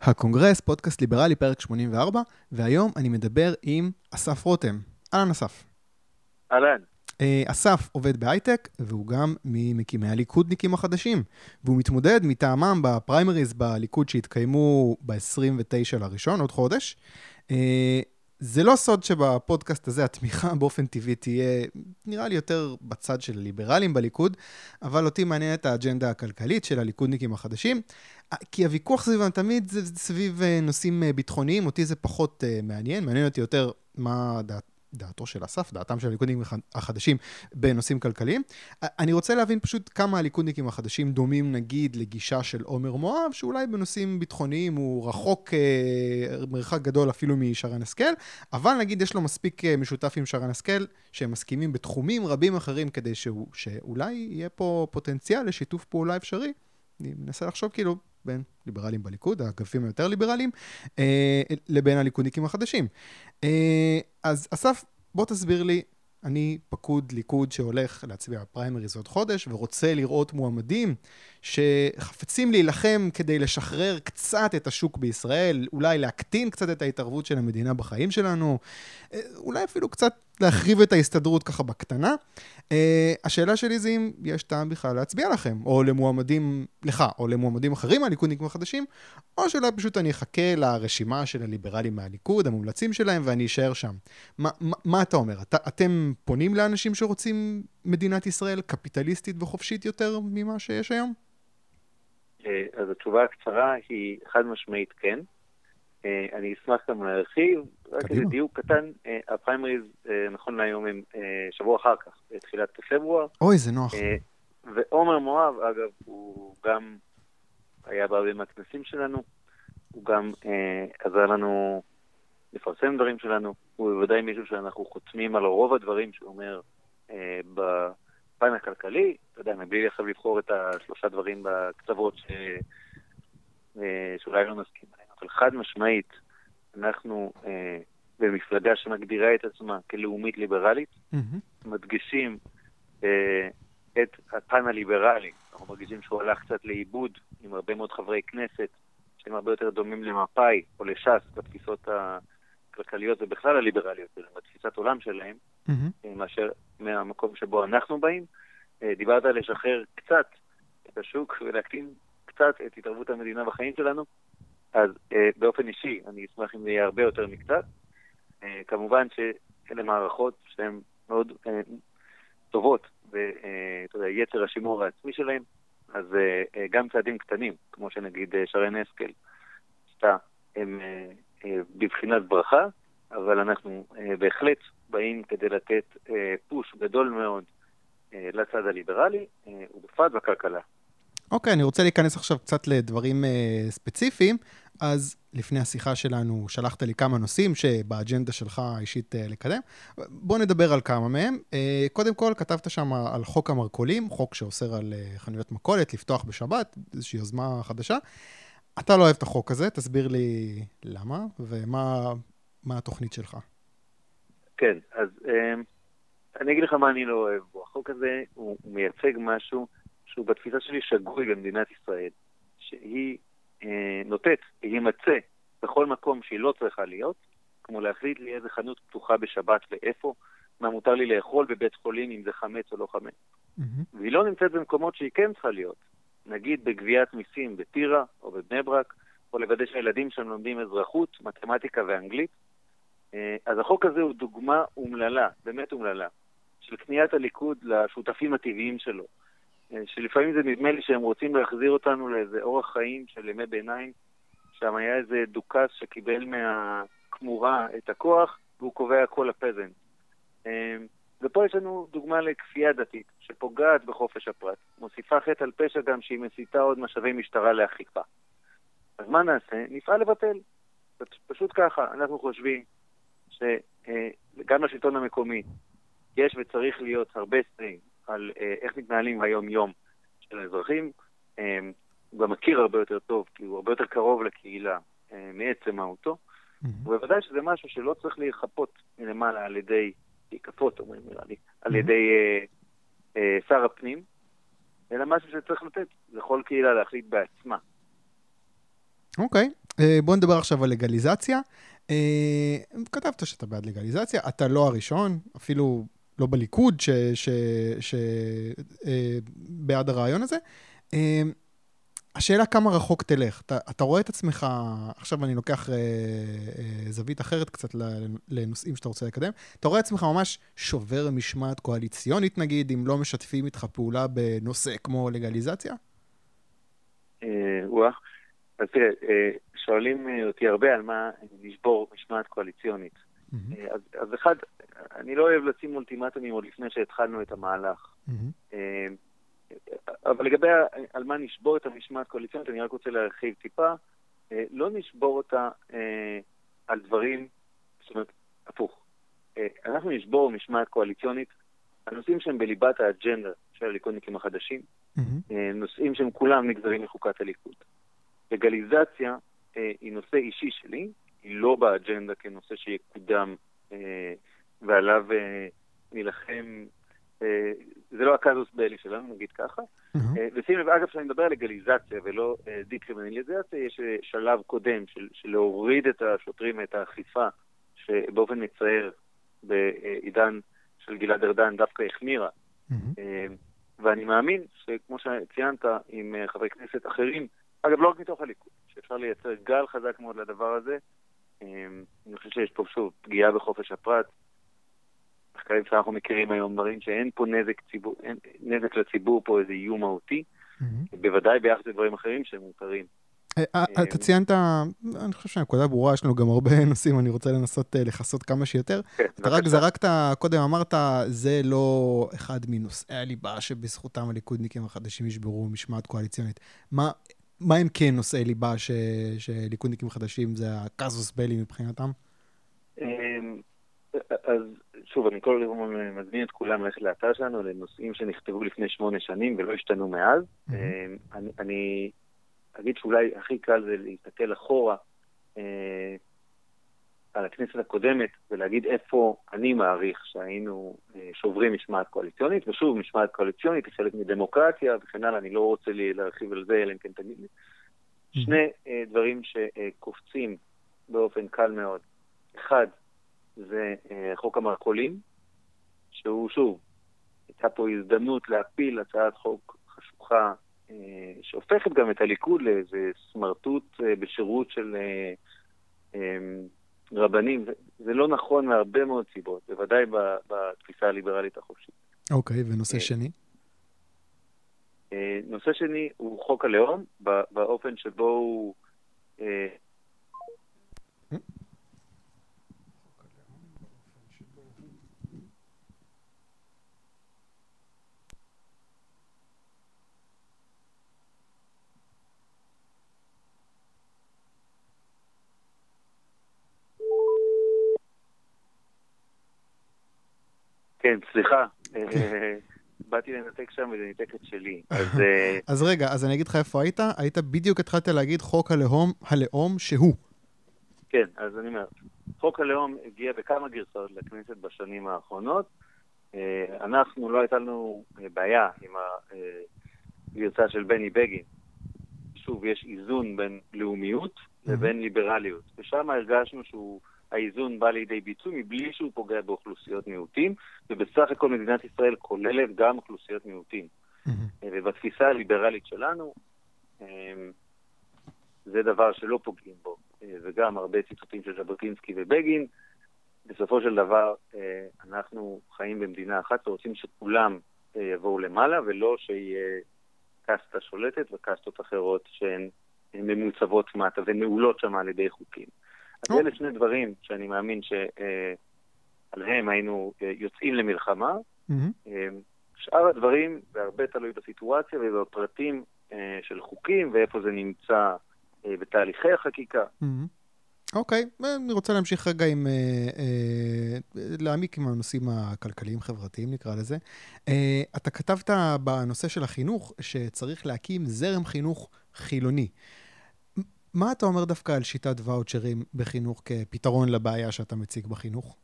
הקונגרס, פודקאסט ליברלי, פרק 84, והיום אני מדבר עם אסף רותם. אהלן אסף. אהלן. אה, אסף עובד בהייטק, והוא גם ממקימי הליכודניקים החדשים, והוא מתמודד מטעמם בפריימריז בליכוד שהתקיימו ב-29 לראשון, עוד חודש. אה, זה לא סוד שבפודקאסט הזה התמיכה באופן טבעי תהיה, נראה לי יותר בצד של הליברלים בליכוד, אבל אותי מעניינת האג'נדה הכלכלית של הליכודניקים החדשים, כי הוויכוח סביבם תמיד זה סביב אה, נושאים אה, ביטחוניים, אותי זה פחות uh, מעניין, מעניין אותי יותר מה דעת, דעתו של אסף, דעתם של הליכודניקים החדשים בנושאים כלכליים. אני רוצה להבין פשוט כמה הליכודניקים החדשים דומים נגיד לגישה של עומר מואב, שאולי בנושאים ביטחוניים הוא רחוק אה, מרחק גדול אפילו משרן השכל, אבל נגיד יש לו מספיק אה, משותף עם שרן השכל, שהם מסכימים בתחומים רבים אחרים כדי שהוא, שאולי יהיה פה פוטנציאל לשיתוף פעולה אפשרי. אני מנסה לחשוב כאילו בין ליברלים בליכוד, האגפים היותר ליברליים, אה, לבין הליכודניקים החדשים. אה, אז אסף, בוא תסביר לי, אני פקוד ליכוד שהולך להצביע בפריימריז עוד חודש ורוצה לראות מועמדים שחפצים להילחם כדי לשחרר קצת את השוק בישראל, אולי להקטין קצת את ההתערבות של המדינה בחיים שלנו, אה, אולי אפילו קצת להחריב את ההסתדרות ככה בקטנה. Uh, השאלה שלי זה אם יש טעם בכלל להצביע לכם, או למועמדים, לך, או למועמדים אחרים מהליכודניקים החדשים, או שאולי פשוט אני אחכה לרשימה של הליברלים מהליכוד, המומלצים שלהם, ואני אשאר שם. ما, מה, מה אתה אומר? את, אתם פונים לאנשים שרוצים מדינת ישראל קפיטליסטית וחופשית יותר ממה שיש היום? אה, אז התשובה הקצרה היא חד משמעית כן. אה, אני אשמח גם להרחיב, רק איזה דיוק קטן, אה, הפריימריז נכון להיום הם שבוע אחר כך, בתחילת פברואר. אוי, זה נוח. ועומר מואב, אגב, הוא גם היה בהרבה מהכנסים שלנו, הוא גם עזר לנו לפרסם דברים שלנו, הוא בוודאי מישהו שאנחנו חותמים על רוב הדברים שהוא אומר בפן הכלכלי, אתה יודע, מבלי עכשיו לבחור את השלושה דברים בקצוות ש... שאולי לא נסכים עליהם. אבל חד משמעית, אנחנו אה, במפלגה שמגדירה את עצמה כלאומית ליברלית, mm-hmm. מדגישים אה, את הפן הליברלי. אנחנו מרגישים שהוא הלך קצת לאיבוד עם הרבה מאוד חברי כנסת, שהם הרבה יותר דומים למפא"י או לש"ס בתפיסות הכלכליות ובכלל הליברליות שלהם, בתפיסת עולם שלהם, mm-hmm. מאשר מהמקום שבו אנחנו באים. אה, דיברת על לשחרר קצת את השוק ולהקטין קצת את התערבות המדינה בחיים שלנו. אז אה, באופן אישי, אני אשמח אם זה יהיה הרבה יותר מקצת. אה, כמובן שאלה מערכות שהן מאוד אה, טובות ביצר השימור העצמי שלהן, אז אה, אה, גם צעדים קטנים, כמו שנגיד אה, שרן השכל עשתה, הם אה, אה, בבחינת ברכה, אבל אנחנו אה, בהחלט באים כדי לתת אה, פוש גדול מאוד אה, לצד הליברלי, אה, ובפרט בכלכלה. אוקיי, okay, אני רוצה להיכנס עכשיו קצת לדברים ספציפיים. אז לפני השיחה שלנו שלחת לי כמה נושאים שבאג'נדה שלך האישית uh, לקדם. בוא נדבר על כמה מהם. Uh, קודם כל, כתבת שם על חוק המרכולים, חוק שאוסר על uh, חנויות מכולת לפתוח בשבת, איזושהי יוזמה חדשה. אתה לא אוהב את החוק הזה, תסביר לי למה ומה התוכנית שלך. כן, אז אני אגיד לך מה אני לא אוהב בו. החוק הזה הוא, מייצג משהו שהוא בתפיסה שלי שגוי במדינת ישראל, שהיא אה, נוטט, יימצא בכל מקום שהיא לא צריכה להיות, כמו להחליט לי איזה חנות פתוחה בשבת ואיפה, מה מותר לי לאכול בבית חולים, אם זה חמץ או לא חמץ. Mm-hmm. והיא לא נמצאת במקומות שהיא כן צריכה להיות, נגיד בגביית מיסים בטירה או בבני ברק, או לוודא שהילדים שם לומדים אזרחות, מתמטיקה ואנגלית. אה, אז החוק הזה הוא דוגמה אומללה, באמת אומללה, של כניעת הליכוד לשותפים הטבעיים שלו, שלפעמים זה נדמה לי שהם רוצים להחזיר אותנו לאיזה אורח חיים של ימי ביניים, שם היה איזה דוכס שקיבל מהכמורה את הכוח, והוא קובע כל הפזנט. אמ, ופה יש לנו דוגמה לכפייה דתית, שפוגעת בחופש הפרט. מוסיפה חטא על פשע גם שהיא מסיתה עוד משאבי משטרה לאכיפה. אז מה נעשה? נפעל לבטל. פשוט ככה, אנחנו חושבים שגם לשלטון המקומי יש וצריך להיות הרבה סטרים על אה, איך מתנהלים היום-יום של האזרחים. אה, הוא גם מכיר הרבה יותר טוב, כי הוא הרבה יותר קרוב לקהילה אה, מעצם מהותו. Mm-hmm. ובוודאי שזה משהו שלא צריך להיכפות מלמעלה על ידי, להיכפות אומרים נראה לי, mm-hmm. על ידי אה, אה, שר הפנים, אלא משהו שצריך לתת לכל קהילה להחליט בעצמה. אוקיי. Okay. בוא נדבר עכשיו על לגליזציה. כתבת שאתה בעד לגליזציה, אתה לא הראשון, אפילו לא בליכוד, שבעד הרעיון הזה. השאלה כמה רחוק תלך. אתה, אתה רואה את עצמך, עכשיו אני לוקח אה, אה, זווית אחרת קצת לנושאים שאתה רוצה לקדם, אתה רואה את עצמך ממש שובר משמעת קואליציונית נגיד, אם לא משתפים איתך פעולה בנושא כמו לגליזציה? אה, אז תראה, אה, שואלים אותי הרבה על מה לשבור משמעת קואליציונית. Mm-hmm. אז, אז אחד, אני לא אוהב לשים אולטימטומים עוד לפני שהתחלנו את המהלך. Mm-hmm. אבל לגבי על מה נשבור את המשמעת הקואליציונית, אני רק רוצה להרחיב טיפה. אה, לא נשבור אותה אה, על דברים, זאת אומרת, הפוך. אה, אנחנו נשבור משמעת קואליציונית על נושאים שהם בליבת האג'נדה של הליכודניקים החדשים, mm-hmm. נושאים שהם כולם נגזרים מחוקת הליכוד. לגליזציה היא נושא אישי שלי, היא לא באג'נדה כנושא שיקודם ועליו נילחם אה, זה לא הקזוס בלי שלנו, נגיד ככה. אה, ושים לב, אגב, כשאני מדבר על לגליזציה ולא אה, דיקרימינליזציה, יש שלב קודם של, של להוריד את השוטרים ואת האכיפה, שבאופן מצער בעידן של גלעד ארדן דווקא החמירה. ואני מאמין שכמו שציינת עם חברי כנסת אחרים, אגב, לא רק מתוך הליכוד, שאפשר לייצר גל חזק מאוד לדבר הזה. אני חושב שיש פה שוב פגיעה בחופש הפרט, מחקרים שאנחנו מכירים היום מראים שאין פה נזק, ציבור, אין, נזק לציבור פה איזה איום מהותי, mm-hmm. בוודאי ביחס לדברים אחרים שהם מותרים. אה, אה, אה, אתה ציינת, אני חושב שהנקודה ברורה, יש לנו גם הרבה נושאים, אני רוצה לנסות לכסות כמה שיותר. כן, אתה רק זרקת, קודם אמרת, זה לא אחד מנושאי הליבה שבזכותם הליכודניקים החדשים ישברו משמעת קואליציונית. מה, מה הם כן נושאי ליבה שליכודניקים חדשים זה הקזוס בלי מבחינתם? אמ, אז שוב, אני כל הזמן מזמין את כולם ללכת לאתר שלנו לנושאים שנכתבו לפני שמונה שנים ולא השתנו מאז. Mm-hmm. אני, אני אגיד שאולי הכי קל זה להסתכל אחורה אה, על הכנסת הקודמת ולהגיד איפה אני מעריך שהיינו אה, שוברים משמעת קואליציונית, ושוב, משמעת קואליציונית היא חלק מדמוקרטיה וכן הלאה, אני לא רוצה להרחיב על זה, אלא אם כן תגיד לי. Mm-hmm. שני אה, דברים שקופצים באופן קל מאוד. אחד, זה אה, חוק המרכולים, שהוא שוב, הייתה פה הזדמנות להפיל הצעת חוק חשוכה אה, שהופכת גם את הליכוד לאיזה סמרטוט אה, בשירות של רבנים. זה לא נכון מהרבה מאוד סיבות, בוודאי בתפיסה הליברלית החופשית. אוקיי, okay, ונושא שני? נושא שני הוא חוק הלאום, באופן שבו הוא... כן, סליחה. אה, באתי לנתק שם וזה ניתק את שלי. אז, אה, אז רגע, אז אני אגיד לך איפה היית. היית בדיוק התחלת להגיד חוק הלאום, הלאום שהוא. כן, אז אני אומר, חוק הלאום הגיע בכמה גרסאות לכנסת בשנים האחרונות. אה, אנחנו, לא הייתה לנו בעיה עם הגרסה של בני בגין. שוב, יש איזון בין לאומיות לבין ליברליות, ושם הרגשנו שהוא... האיזון בא לידי ביצוע מבלי שהוא פוגע באוכלוסיות מיעוטים, ובסך הכל מדינת ישראל כוללת גם אוכלוסיות מיעוטים. Mm-hmm. ובתפיסה הליברלית שלנו, אמ, זה דבר שלא פוגעים בו, אה, וגם הרבה ציטוטים של ז'בוטינסקי ובגין. בסופו של דבר, אה, אנחנו חיים במדינה אחת ורוצים שכולם אה, יבואו למעלה, ולא שיהיה קסטה שולטת וקסטות אחרות שהן ממוצבות מטה ונעולות שם על ידי חוקים. אז אלה שני דברים שאני מאמין שעליהם היינו אה, יוצאים למלחמה. אה, שאר הדברים, זה הרבה תלוי בסיטואציה ובפרטים אה, של חוקים ואיפה זה נמצא בתהליכי החקיקה. אוקיי, okay. אני רוצה להמשיך רגע עם, אה, אה, להעמיק עם הנושאים הכלכליים-חברתיים, נקרא לזה. אה, אתה כתבת בנושא של החינוך שצריך להקים זרם חינוך חילוני. מה אתה אומר דווקא על שיטת ואוצ'רים בחינוך כפתרון לבעיה שאתה מציג בחינוך?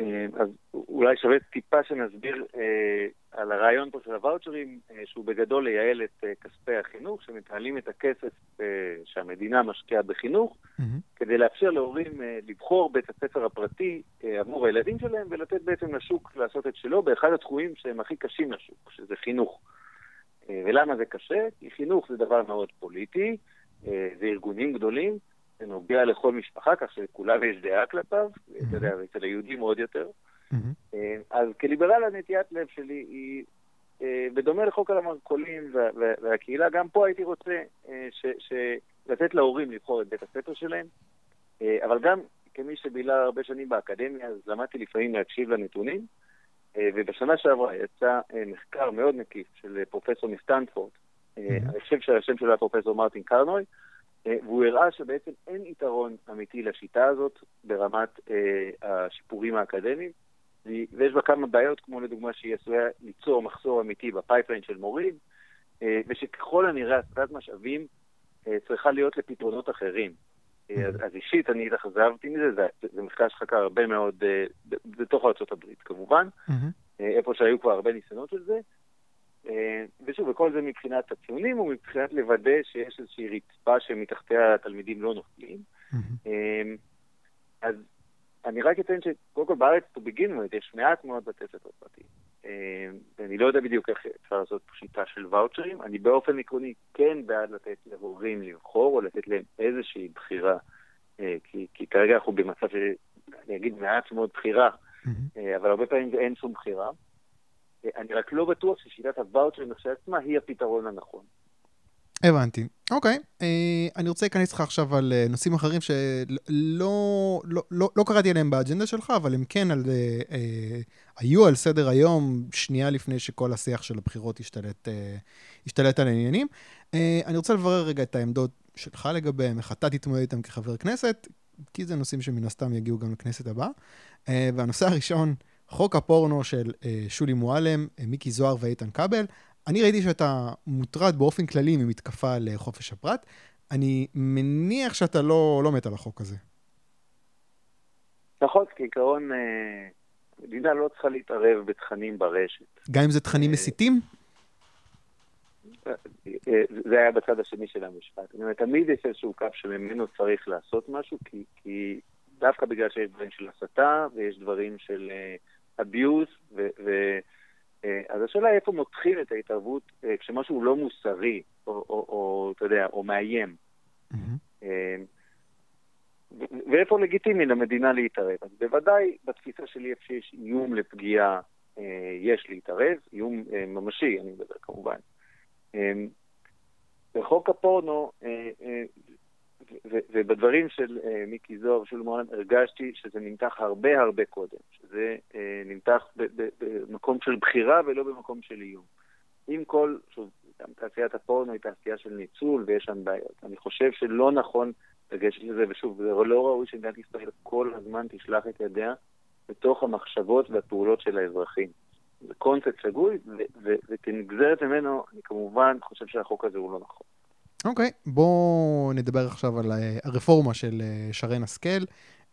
אה, אז אולי שווה טיפה שנסביר אה, על הרעיון פה של הוואוצ'רים, אה, שהוא בגדול לייעל את אה, כספי החינוך, שמתעלים את הכסף אה, שהמדינה משקיעה בחינוך, mm-hmm. כדי לאפשר להורים אה, לבחור בית הספר הפרטי אה, עבור הילדים שלהם, ולתת בעצם לשוק לעשות את שלו באחד התחומים שהם הכי קשים לשוק, שזה חינוך. אה, ולמה זה קשה? כי חינוך זה דבר מאוד פוליטי, אה, זה ארגונים גדולים, זה נוגע לכל משפחה, כך שלכולם יש דעה כלפיו. אתה יודע, אצל היהודים עוד יותר. Mm-hmm. אז כליברל הנטיית לב שלי היא, אה, בדומה לחוק על המרכולים והקהילה, גם פה הייתי רוצה אה, ש, ש, לתת להורים לבחור את בית הספר שלהם, אבל גם כמי שבילה הרבה שנים באקדמיה, אז למדתי לפעמים להקשיב לנתונים, ובשנה שעברה יצא מחקר מאוד מקיף של פרופסור מסטנפורד. אני חושב שהשם שלו היה פרופסור מרטין קרנוי, והוא הראה שבעצם אין יתרון אמיתי לשיטה הזאת ברמת השיפורים האקדמיים. ויש בה כמה בעיות, כמו לדוגמה שהיא עשויה ליצור מחסור אמיתי ב pipeline של מורים, אה, ושככל הנראה הסטת משאבים אה, צריכה להיות לפתרונות אחרים. אה, אז, אז אישית אני התאכזבתי מזה, זה, זה מחקר שחקר הרבה מאוד, בתוך ארה"ב כמובן, איפה שהיו כבר הרבה ניסיונות של זה. ושוב, וכל זה מבחינת הציונים ומבחינת לוודא שיש איזושהי רצפה שמתחתיה התלמידים לא נופלים. אז אני רק אציין שקודם כל בארץ, to begin with, יש מעט מאוד בתי ספר פרטיים. אה, ואני לא יודע בדיוק איך אפשר לעשות שיטה של ואוצ'רים. אני באופן עקרוני כן בעד לתת להורים לבחור, או לתת להם איזושהי בחירה, אה, כי, כי כרגע אנחנו במצב שאני אגיד מעט מאוד בחירה, mm-hmm. אבל הרבה פעמים אין שום בחירה. אני רק לא בטוח ששיטת הוואוצ'רים כשלעצמה היא הפתרון הנכון. הבנתי. אוקיי, אה, אני רוצה להיכנס לך עכשיו על אה, נושאים אחרים שלא לא, לא, לא קראתי עליהם באג'נדה שלך, אבל הם כן על, אה, אה, היו על סדר היום שנייה לפני שכל השיח של הבחירות השתלט, אה, השתלט על העניינים. אה, אני רוצה לברר רגע את העמדות שלך לגביהם, איך אתה תתמודד איתם כחבר כנסת, כי זה נושאים שמן הסתם יגיעו גם לכנסת הבאה. אה, והנושא הראשון, חוק הפורנו של אה, שולי מועלם, אה, מיקי זוהר ואיתן כבל. אני ראיתי שאתה מוטרד באופן כללי ממתקפה לחופש הפרט. אני מניח שאתה לא, לא מת על החוק הזה. נכון, כעיקרון, אה, מדינה לא צריכה להתערב בתכנים ברשת. גם אם זה תכנים אה, מסיתים? אה, זה היה בצד השני של המשפט. זאת אומרת, תמיד יש איזשהו קו שממנו צריך לעשות משהו, כי, כי דווקא בגלל שיש דברים של הסתה ויש דברים של abuse, ו... ו אה, אז השאלה היא איפה מותחים את ההתערבות אה, כשמשהו לא מוסרי, או, או, או אתה יודע, או מאיים. Mm-hmm. ואיפה לגיטימי למדינה להתערב. אז בוודאי בתפיסה שלי איפה שיש איום לפגיעה, יש להתערב, איום ממשי, אני מדבר כמובן. בחוק הפורנו ובדברים של אה, מיקי זוהר ושל מועלם הרגשתי שזה נמתח הרבה הרבה קודם, שזה אה, נמתח במקום של בחירה ולא במקום של איום. עם כל, שוב, גם תעשיית הפורנו היא תעשייה של ניצול ויש שם בעיות. אני חושב שלא נכון לגשת לזה, ושוב, זה לא ראוי שמדינת ישראל כל הזמן תשלח את ידיה לתוך המחשבות והפעולות של האזרחים. זה קונספט שגוי, וכנגזרת ממנו, אני כמובן חושב שהחוק הזה הוא לא נכון. אוקיי, okay, בואו נדבר עכשיו על אה, הרפורמה של אה, שרן השכל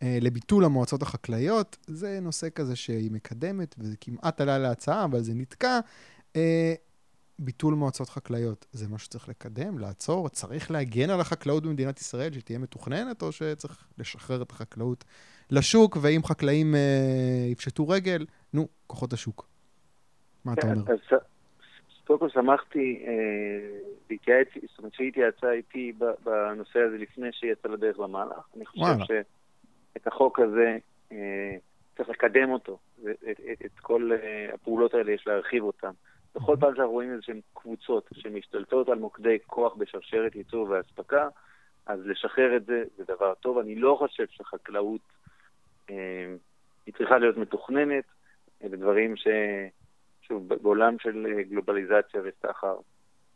אה, לביטול המועצות החקלאיות. זה נושא כזה שהיא מקדמת, וזה כמעט עלה להצעה, אבל זה נתקע. ביטול מועצות חקלאיות, זה מה שצריך לקדם, לעצור? צריך להגן על החקלאות במדינת ישראל, שתהיה מתוכננת, או שצריך לשחרר את החקלאות לשוק, ואם חקלאים אה, יפשטו רגל, נו, כוחות השוק. מה אתה אומר? קודם כל שמחתי אה, להתייעץ, זאת אומרת שהיא התייעצה איתי בנושא הזה לפני שהיא יצאה לדרך למהלך. אני חושב וואלה. שאת החוק הזה אה, צריך לקדם אותו, את, את כל אה, הפעולות האלה יש להרחיב אותן. בכל פעם שאנחנו רואים איזשהן קבוצות שמשתלטות על מוקדי כוח בשרשרת ייצור ואספקה, אז לשחרר את זה זה דבר טוב. אני לא חושב שחקלאות אה, היא צריכה להיות מתוכננת, אלה דברים ש... שוב, בעולם של אה, גלובליזציה וסחר,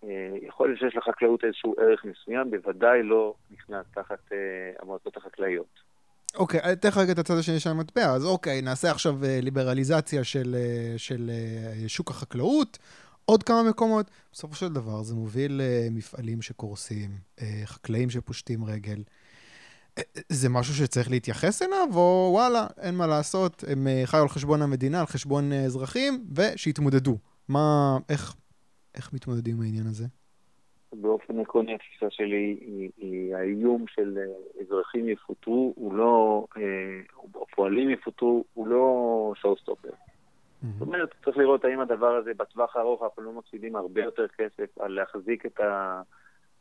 אה, יכול להיות שיש לחקלאות איזשהו ערך מסוים, בוודאי לא נכנס תחת אה, המועצות החקלאיות. אוקיי, okay, תכף רגע את הצד השני של המטבע. אז אוקיי, okay, נעשה עכשיו ליברליזציה של, של שוק החקלאות, עוד כמה מקומות. בסופו של דבר זה מוביל למפעלים שקורסים, חקלאים שפושטים רגל. זה משהו שצריך להתייחס אליו, או וואלה, אין מה לעשות, הם חיו על חשבון המדינה, על חשבון אזרחים, ושיתמודדו. מה, איך, איך מתמודדים עם העניין הזה? באופן עקרוני התפיסה שלי היא, היא האיום של אזרחים יפוטרו, הוא לא, או פועלים יפוטרו, הוא לא שואו סטופר. זאת אומרת, צריך לראות האם הדבר הזה בטווח הארוך אנחנו לא מפסידים הרבה יותר כסף על להחזיק את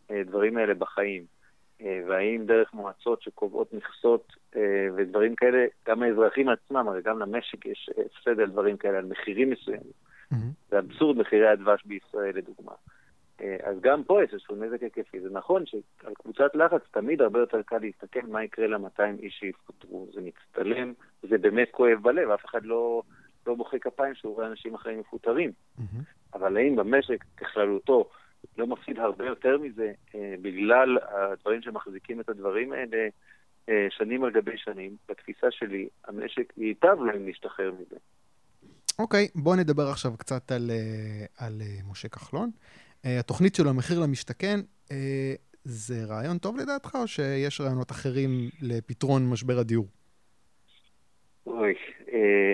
הדברים האלה בחיים. והאם דרך מועצות שקובעות מכסות ודברים כאלה, גם האזרחים עצמם, הרי גם למשק יש הפסד על דברים כאלה, על מחירים מסוימים. זה אבסורד מחירי הדבש בישראל, לדוגמה. אז גם פה יש איזשהו נזק היקפי. זה נכון שעל קבוצת לחץ תמיד הרבה יותר קל להסתכל מה יקרה ל-200 איש שיפוטרו. זה מצטלם, זה באמת כואב בלב, אף אחד לא, לא מוחא כפיים שהוא רואה אנשים אחרים מפוטרים. Mm-hmm. אבל האם במשק ככללותו לא מפסיד הרבה יותר מזה אה, בגלל הדברים שמחזיקים את הדברים האלה אה, שנים על גבי שנים? בתפיסה שלי, המשק ייטב לו אם נשתחרר מזה. אוקיי, okay, בואו נדבר עכשיו קצת על, על משה כחלון. התוכנית שלו, מחיר למשתכן, זה רעיון טוב לדעתך, או שיש רעיונות אחרים לפתרון משבר הדיור? אוי,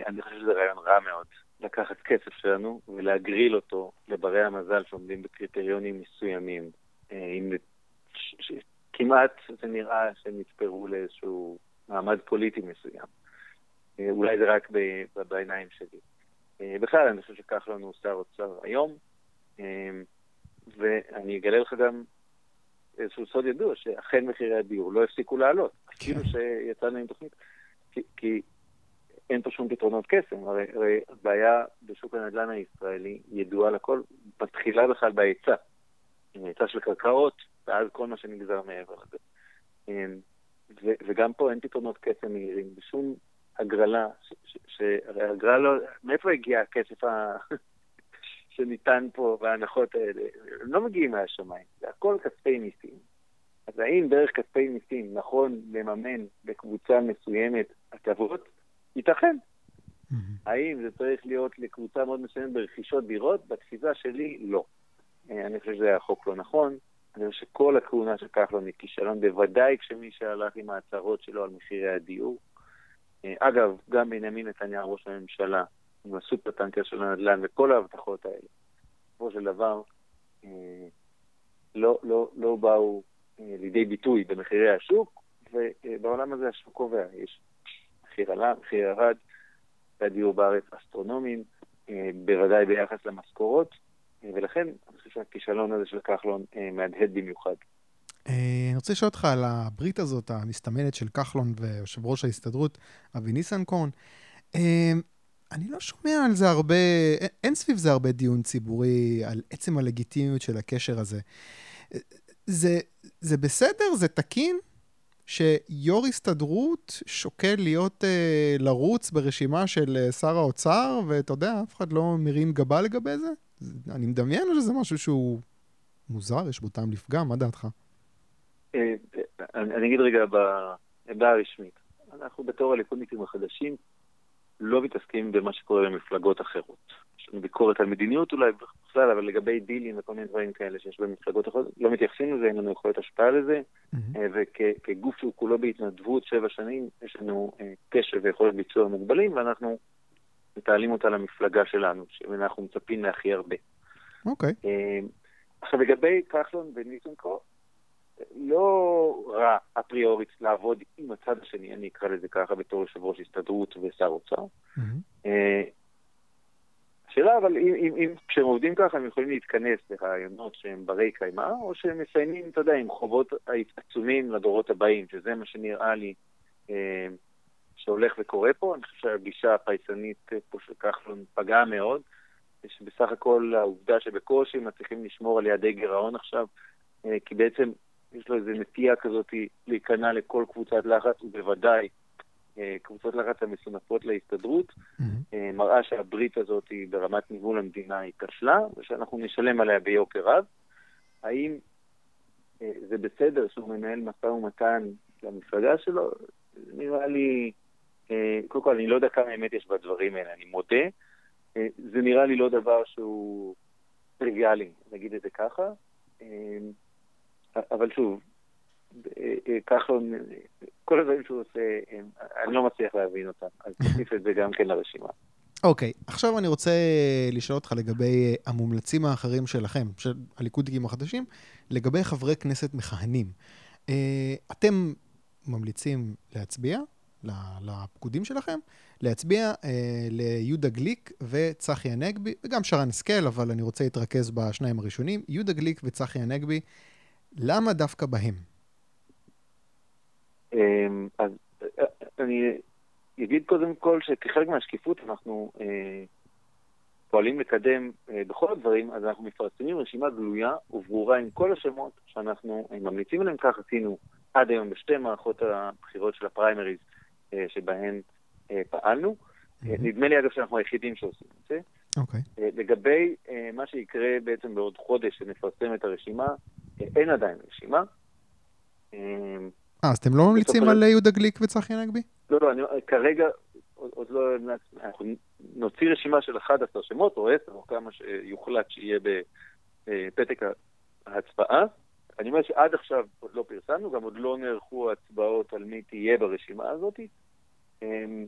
אני חושב שזה רעיון רע מאוד. לקחת כסף שלנו ולהגריל אותו לברי המזל שעומדים בקריטריונים מסוימים. אם כמעט זה נראה שהם נתפרו לאיזשהו מעמד פוליטי מסוים. אולי זה רק בעיניים שלי. בכלל, אני חושב שכחלון הוא שר אוצר היום, ואני אגלה לך גם איזשהו סוד ידוע, שאכן מחירי הדיור לא הפסיקו לעלות, כאילו שיצאנו עם תוכנית. כי, כי אין פה שום פתרונות קסם, הרי, הרי הבעיה בשוק הנדל"ן הישראלי ידועה לכל, מתחילה בכלל בהיצע. היצע של קרקעות, ואז כל מה שנגזר מעבר לזה. ו- וגם פה אין פתרונות קסם מהירים, בשום הגרלה, שהרי הגרלה, לא, מאיפה הגיע הכסף ה... שניתן פה וההנחות האלה? הם לא מגיעים מהשמיים, זה הכל כספי מיסים. אז האם דרך כספי מיסים נכון לממן בקבוצה מסוימת הטבות? ייתכן. Mm-hmm. האם זה צריך להיות לקבוצה מאוד מסוימת ברכישות דירות? בתפיסה שלי, לא. אני חושב שזה היה חוק לא נכון. אני חושב שכל הכהונה של כחלון היא כישלון, בוודאי כשמי שהלך עם ההצהרות שלו על מחירי הדיור. אגב, גם בנימין נתניהו, ראש הממשלה, עם הסופר-טנקר של הנדל"ן וכל ההבטחות האלה, בסופו של דבר, לא, לא, לא באו לידי ביטוי במחירי השוק, ובעולם הזה השוק קובע. יש מחיר עלה, מחיר ירד, והדיור בארץ אסטרונומיים, בוודאי ביחס למשכורות, ולכן אני חושב שהכישלון הזה של כחלון מהדהד במיוחד. אני רוצה לשאול אותך על הברית הזאת, המסתמנת של כחלון ויושב ראש ההסתדרות, אבי ניסנקורן. אני לא שומע על זה הרבה, אין סביב זה הרבה דיון ציבורי על עצם הלגיטימיות של הקשר הזה. זה, זה בסדר? זה תקין? שיו"ר הסתדרות שוקל להיות, אה, לרוץ ברשימה של אה, שר האוצר, ואתה יודע, אף אחד לא מרים גבה לגבי זה? אני מדמיין שזה משהו שהוא מוזר, יש בו טעם לפגם, מה דעתך? אה, אני אגיד רגע בעמדה הרשמית. אנחנו בתור הליכודניקים החדשים לא מתעסקים במה שקורה במפלגות אחרות. ביקורת על מדיניות אולי בכלל, אבל לגבי דילים וכל מיני דברים כאלה שיש במפלגות אחרות, לא מתייחסים לזה, אין לנו יכולת השפעה לזה, mm-hmm. וכגוף שהוא כולו בהתנדבות שבע שנים, יש לנו קשב ויכולת ביצוע מוגבלים, ואנחנו מתעלים אותה למפלגה שלנו, שאנחנו מצפים להכי הרבה. אוקיי. Okay. עכשיו, לגבי כחלון וניסנקו, לא רע אפריורית לעבוד עם הצד השני, אני אקרא לזה ככה בתור יושב ראש הסתדרות ושר אוצר. Mm-hmm. השאלה אבל אם, אם, אם כשהם עובדים ככה הם יכולים להתכנס לרעיונות שהם ברי קיימא, או שהם מסיימים, אתה יודע, עם חובות עצומים לדורות הבאים, שזה מה שנראה לי אה, שהולך וקורה פה. אני חושב שהגישה הפייסנית פה של כחלון פגעה מאוד, שבסך הכל העובדה שבקושי מצליחים לשמור על יעדי גירעון עכשיו, אה, כי בעצם יש לו איזו נטייה כזאת להיכנע לכל קבוצת לחץ, ובוודאי קבוצות לחץ המסונפות להסתדרות, mm-hmm. מראה שהברית הזאת היא ברמת ניהול המדינה היא כשלה, ושאנחנו נשלם עליה ביוקר רב. האם אה, זה בסדר שהוא מנהל משא ומתן למפלגה שלו? נראה לי, קודם כל, אני לא יודע כמה אמת יש בדברים האלה, אני מודה. זה נראה לי לא דבר שהוא טריוויאלי, נגיד את זה ככה. אבל שוב, כחלון כל הדברים שהוא עושה, אני לא מצליח להבין אותם, אז תוסיף את זה גם כן לרשימה. אוקיי, okay, עכשיו אני רוצה לשאול אותך לגבי המומלצים האחרים שלכם, של הליכודניקים החדשים, לגבי חברי כנסת מכהנים. אתם ממליצים להצביע לפקודים שלכם, להצביע אה, ליהודה גליק וצחי הנגבי, וגם שרן השכל, אבל אני רוצה להתרכז בשניים הראשונים, יהודה גליק וצחי הנגבי, למה דווקא בהם? אמ, אז אה, אני אגיד קודם כל שכחלק מהשקיפות אנחנו אה, פועלים לקדם אה, בכל הדברים, אז אנחנו מפרסמים רשימה גלויה וברורה עם כל השמות שאנחנו אה, ממליצים עליהם, כך עשינו עד היום בשתי מערכות הבחירות של הפריימריז אה, שבהן אה, פעלנו. Mm-hmm. נדמה לי, אגב, שאנחנו היחידים שעושים את זה. אוקיי. Okay. לגבי מה שיקרה בעצם בעוד חודש, שנפרסם את הרשימה, אין עדיין רשימה. אה, אז אתם לא ממליצים על יהודה גליק וצחי הנגבי? לא, לא, אני, כרגע עוד, לא... אנחנו נוציא רשימה של 11 שמות, או 10, או כמה שיוחלט שיהיה בפתק ההצבעה. אני אומר שעד עכשיו עוד לא פרסמנו, גם עוד לא נערכו הצבעות על מי תהיה ברשימה הזאת. אמ,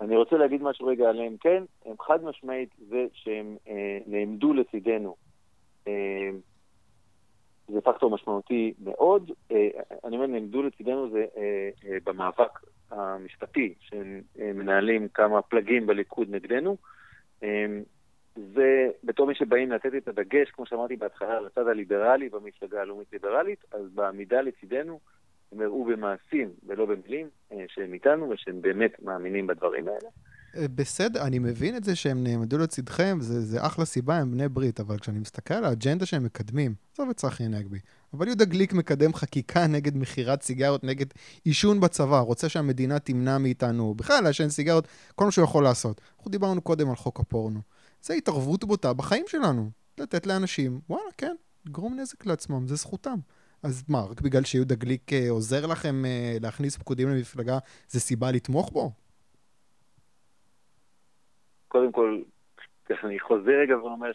אני רוצה להגיד משהו רגע עליהם, כן, הם חד משמעית זה שהם אה, נעמדו לצידנו. אה, זה פקטור משמעותי מאוד. אה, אני אומר, נעמדו לצידנו זה אה, אה, במאבק המשפטי, שהם אה, מנהלים כמה פלגים בליכוד נגדנו. זה בתור מי שבאים לתת את הדגש, כמו שאמרתי בהתחלה, לצד הליברלי במפלגה הלאומית-ליברלית, אז בעמידה לצידנו הם הראו במעשים ולא במילים שהם איתנו ושהם באמת מאמינים בדברים האלה. אה, בסדר, אני מבין את זה שהם נעמדו לצדכם, זה, זה אחלה סיבה, הם בני ברית, אבל כשאני מסתכל על האג'נדה שהם מקדמים, עזוב את צחי הנגבי, אבל יהודה גליק מקדם חקיקה נגד מכירת סיגריות, נגד עישון בצבא, רוצה שהמדינה תמנע מאיתנו בכלל לעשן סיגריות, כל מה שהוא יכול לעשות. אנחנו דיברנו קודם על חוק הפורנו. זה התערבות בוטה בחיים שלנו. לתת לאנשים, וואלה, כן, לגרום נזק לעצמם, זה זכותם. אז מה, רק בגלל שיהודה גליק אה, עוזר לכם אה, להכניס פקודים למפלגה, זה סיבה לתמוך בו? קודם כל, אני חוזר רגע ואומר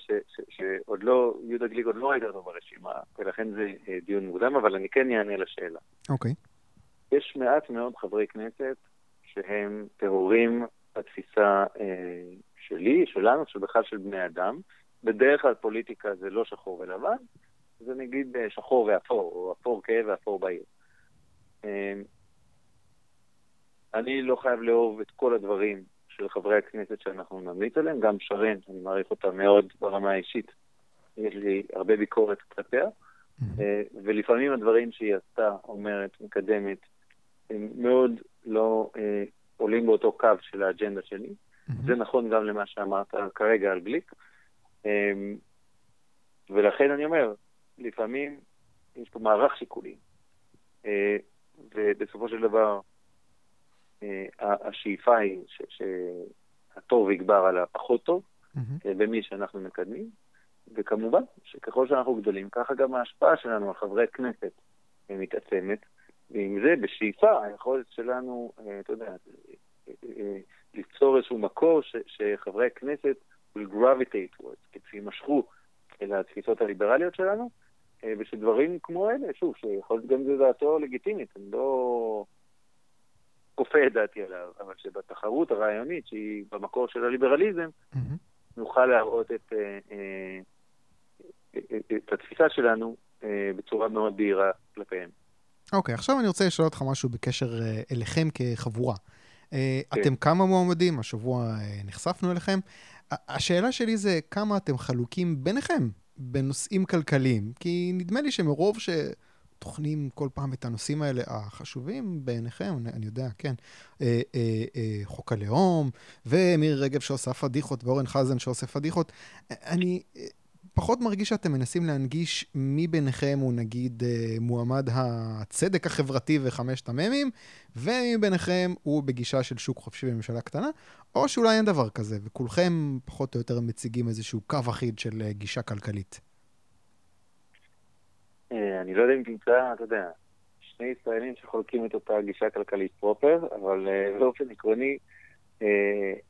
שעוד לא, יהודה גליק עוד לא ראית אותו ברשימה, ולכן זה אה, דיון מוקדם, אבל אני כן אענה לשאלה. אוקיי. Okay. יש מעט מאוד חברי כנסת שהם טהורים בתפיסה אה, שלי, שלנו, שבכלל של בני אדם. בדרך כלל פוליטיקה זה לא שחור ולבן, זה נגיד אה, שחור ואפור, או אפור כהה ואפור בעיר. אה, אני לא חייב לאהוב את כל הדברים של חברי הכנסת שאנחנו נמליץ עליהם, גם שרן, אני מעריך אותה מאוד ברמה האישית, יש לי הרבה ביקורת כלפיה, אה, ולפעמים הדברים שהיא עשתה, אומרת, מקדמת, הם מאוד לא אה, עולים באותו קו של האג'נדה שלי. זה נכון גם למה שאמרת כרגע על גליק. אה, ולכן אני אומר, לפעמים יש פה מערך שיקולים, אה, ובסופו של דבר השאיפה היא שהטוב יגבר על הפחות טוב, mm-hmm. במי שאנחנו מקדמים, וכמובן שככל שאנחנו גדולים, ככה גם ההשפעה שלנו על חברי כנסת מתעצמת, ועם זה, בשאיפה, היכולת שלנו, אתה יודע, ליצור איזשהו מקור ש, שחברי הכנסת will gravitate towards, שימשכו אל התפיסות הליברליות שלנו, אה, ושדברים כמו אלה, שוב, שיכול להיות גם זו דעתו לגיטימית, אני לא כופה את דעתי עליו, אבל שבתחרות הרעיונית, שהיא במקור של הליברליזם, mm-hmm. נוכל להראות את, אה, אה, את התפיסה שלנו בצורה מאוד בהירה כלפיהם. אוקיי, okay, עכשיו אני רוצה לשאול אותך משהו בקשר אליכם כחבורה. כן. אתם כמה מועמדים, השבוע נחשפנו אליכם. השאלה שלי זה כמה אתם חלוקים ביניכם בנושאים כלכליים, כי נדמה לי שמרוב שטוחנים כל פעם את הנושאים האלה החשובים בעיניכם, אני יודע, כן, אה, אה, אה, חוק הלאום, ומירי רגב שעושה פדיחות, ואורן חזן שעושה פדיחות, אני... פחות מרגיש שאתם מנסים להנגיש מי ביניכם הוא נגיד מועמד הצדק החברתי וחמשת המ"מים, ומי ביניכם הוא בגישה של שוק חופשי בממשלה קטנה, או שאולי אין דבר כזה, וכולכם פחות או יותר מציגים איזשהו קו אחיד של אה, גישה כלכלית. אה, אני לא יודע אם תמצא, אתה יודע, שני ישראלים שחולקים את אותה גישה כלכלית פרופר, אבל אה, באופן עקרוני,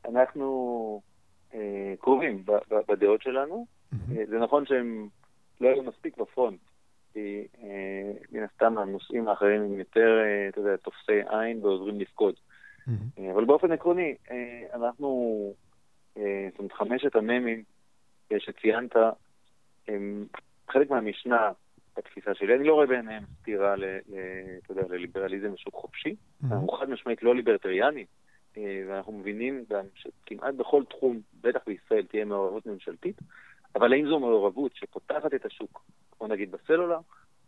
אנחנו קרובים בדעות שלנו. זה נכון שהם לא היו מספיק בפרונט כי אה, מן הסתם הנושאים האחרים הם יותר, אה, אתה יודע, תופסי עין ועוזרים לפקוד. אבל באופן עקרוני, אה, אנחנו, אה, זאת אומרת, חמשת המ"מים שציינת, הם חלק מהמשנה בתפיסה שלי. אני לא רואה בעיניהם סתירה אתה יודע, לליברליזם ושוק חופשי. Mm-hmm. אנחנו חד משמעית לא ליברטריאנים, אה, ואנחנו מבינים גם שכמעט בכל תחום, בטח בישראל, תהיה מעורבות ממשלתית, אבל האם זו מעורבות שפותחת את השוק, כמו נגיד בסלולר,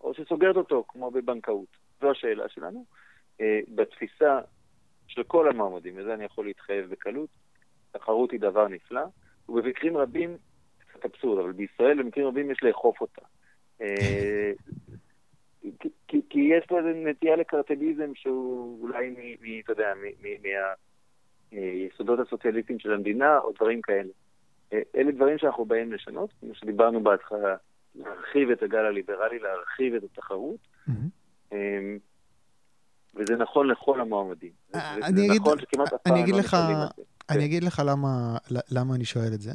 או שסוגרת אותו, כמו בבנקאות? זו השאלה שלנו. אה, בתפיסה של כל המועמדים, וזה אני יכול להתחייב בקלות, תחרות היא דבר נפלא, ובמקרים רבים, קצת אבסורד, אבל בישראל במקרים רבים יש לאכוף אותה. אה, כי, כי יש פה איזו נטייה לקרטליזם שהוא אולי, מ, אתה יודע, מהיסודות הסוציאליסטיים של המדינה, או דברים כאלה. אה, אלה דברים שאנחנו באים לשנות, כמו שדיברנו בהתחלה, להרחיב את הגל הליברלי, להרחיב את התחרות. Mm-hmm. וזה נכון לכל המועמדים. אה, אני אגיד, נכון שכמעט אף פעם לא משלמים את זה. אני כן. אגיד לך למה, למה אני שואל את זה.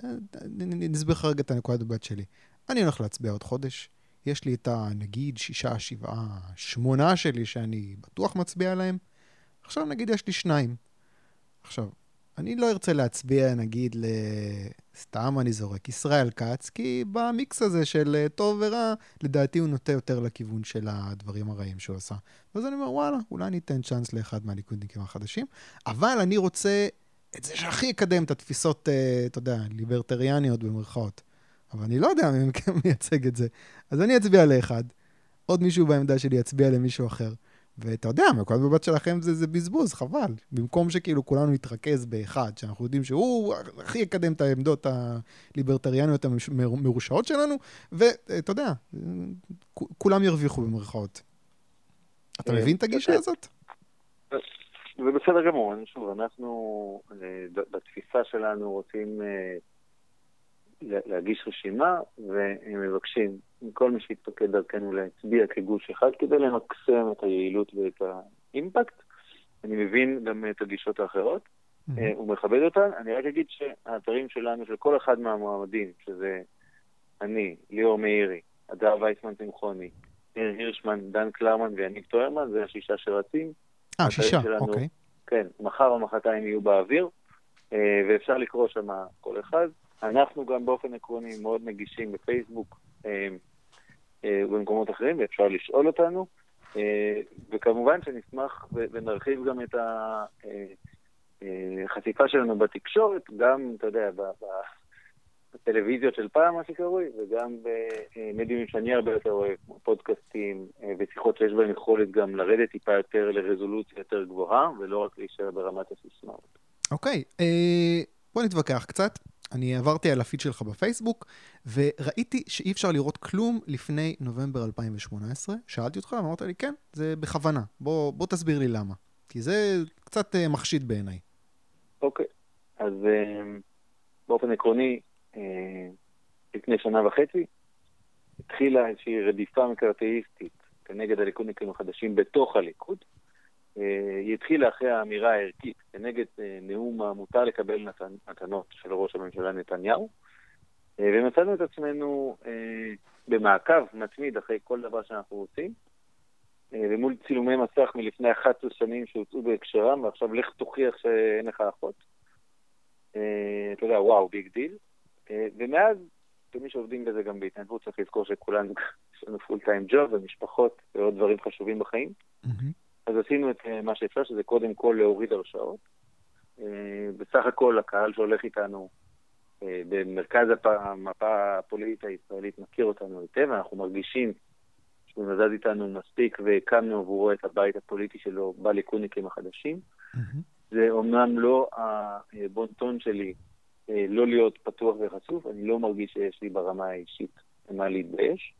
אני אסביר לך רגע את הנקודת הבת שלי. אני הולך להצביע עוד חודש. יש לי את הנגיד שישה, שבעה, שמונה שלי שאני בטוח מצביע עליהם. עכשיו נגיד יש לי שניים. עכשיו, אני לא ארצה להצביע, נגיד, ל... סתם אני זורק, ישראל כץ, כי במיקס הזה של אה, טוב ורע, לדעתי הוא נוטה יותר לכיוון של הדברים הרעים שהוא עשה. ואז אני אומר, וואלה, אולי אני אתן צ'אנס לאחד מהליכודניקים החדשים, אבל אני רוצה את זה שהכי יקדם את התפיסות, אה, אתה יודע, ליברטריאניות במרכאות. אבל אני לא יודע מי מכם מייצג את זה. אז אני אצביע לאחד, עוד מישהו בעמדה שלי יצביע למישהו אחר. ואתה יודע, מנקודת מבט שלכם זה, זה בזבוז, חבל. במקום שכאילו כולנו נתרכז באחד, שאנחנו יודעים שהוא הכי יקדם את העמדות הליברטריאניות המרושעות שלנו, ואתה יודע, כולם ירוויחו במרכאות. אתה אה, מבין את הגישה הזאת? זה בסדר גמור, שוב, אנחנו אה, בתפיסה שלנו רוצים אה, להגיש רשימה, והם מבקשים מכל מי שיתפקד דרכנו להצביע כגוש אחד כדי למקסם את היעילות ואת האימפקט. אני מבין גם את הגישות האחרות, mm-hmm. הוא מכבד אותן. אני רק אגיד שהאתרים שלנו, של כל אחד מהמועמדים, שזה אני, ליאור מאירי, אדר וייסמן צמחוני, ניר הירשמן, דן קלרמן ויניב טוירמן, זה השישה שרצים. אה, שישה, שלנו, אוקיי. כן, מחר או מחרתיים יהיו באוויר, אה, ואפשר לקרוא שם כל אחד. אנחנו גם באופן עקרוני מאוד נגישים בפייסבוק אה, אה, ובמקומות אחרים, ואפשר לשאול אותנו. אה, וכמובן שנשמח ונרחיב גם את החשיפה שלנו בתקשורת, גם, אתה יודע, בטלוויזיות של פעם, מה שקרוי, וגם במדיומים שאני הרבה יותר אוהב, כמו פודקאסטים ושיחות שיש בהם יכולת גם לרדת טיפה יותר לרזולוציה יותר גבוהה, ולא רק להישאר ברמת הסיסמאות. אוקיי, בוא נתווכח קצת. אני עברתי על הפיד שלך בפייסבוק, וראיתי שאי אפשר לראות כלום לפני נובמבר 2018. שאלתי אותך, אמרת לי, כן, זה בכוונה. בוא, בוא תסביר לי למה. כי זה קצת uh, מחשיד בעיניי. אוקיי, okay. אז uh, באופן עקרוני, uh, לפני שנה וחצי, התחילה איזושהי רדיפה מקרטאיסטית כנגד הליכודניקים החדשים בתוך הליכוד. אה, היא התחילה אחרי האמירה הערכית כנגד אה, נאום המותר לקבל מתנות של ראש הממשלה נתניהו, אה, ומצאנו את עצמנו במעקב מתמיד אחרי כל דבר שאנחנו רוצים, ומול צילומי מסך מלפני 11 שנים שהוצאו מהקשרם, ועכשיו לך תוכיח שאין לך אחות. אתה יודע, וואו, big deal. ומאז, כמי שעובדים בזה גם בהתנדבות, צריך לזכור שכולנו, יש לנו full time job ומשפחות ועוד דברים חשובים בחיים. Mm-hmm. אז עשינו את אה, מה שאפשר, שזה קודם כל להוריד הרשאות. אה, בסך הכל הקהל שהולך איתנו אה, במרכז המפה הפוליטית הישראלית מכיר אותנו היטב, אנחנו מרגישים שהוא נזז איתנו מספיק והקמנו עבורו את הבית הפוליטי שלו בליכודניקים החדשים. Mm-hmm. זה אומנם לא הבונטון שלי לא להיות פתוח וחשוף, אני לא מרגיש שיש לי ברמה האישית מה להתבייש,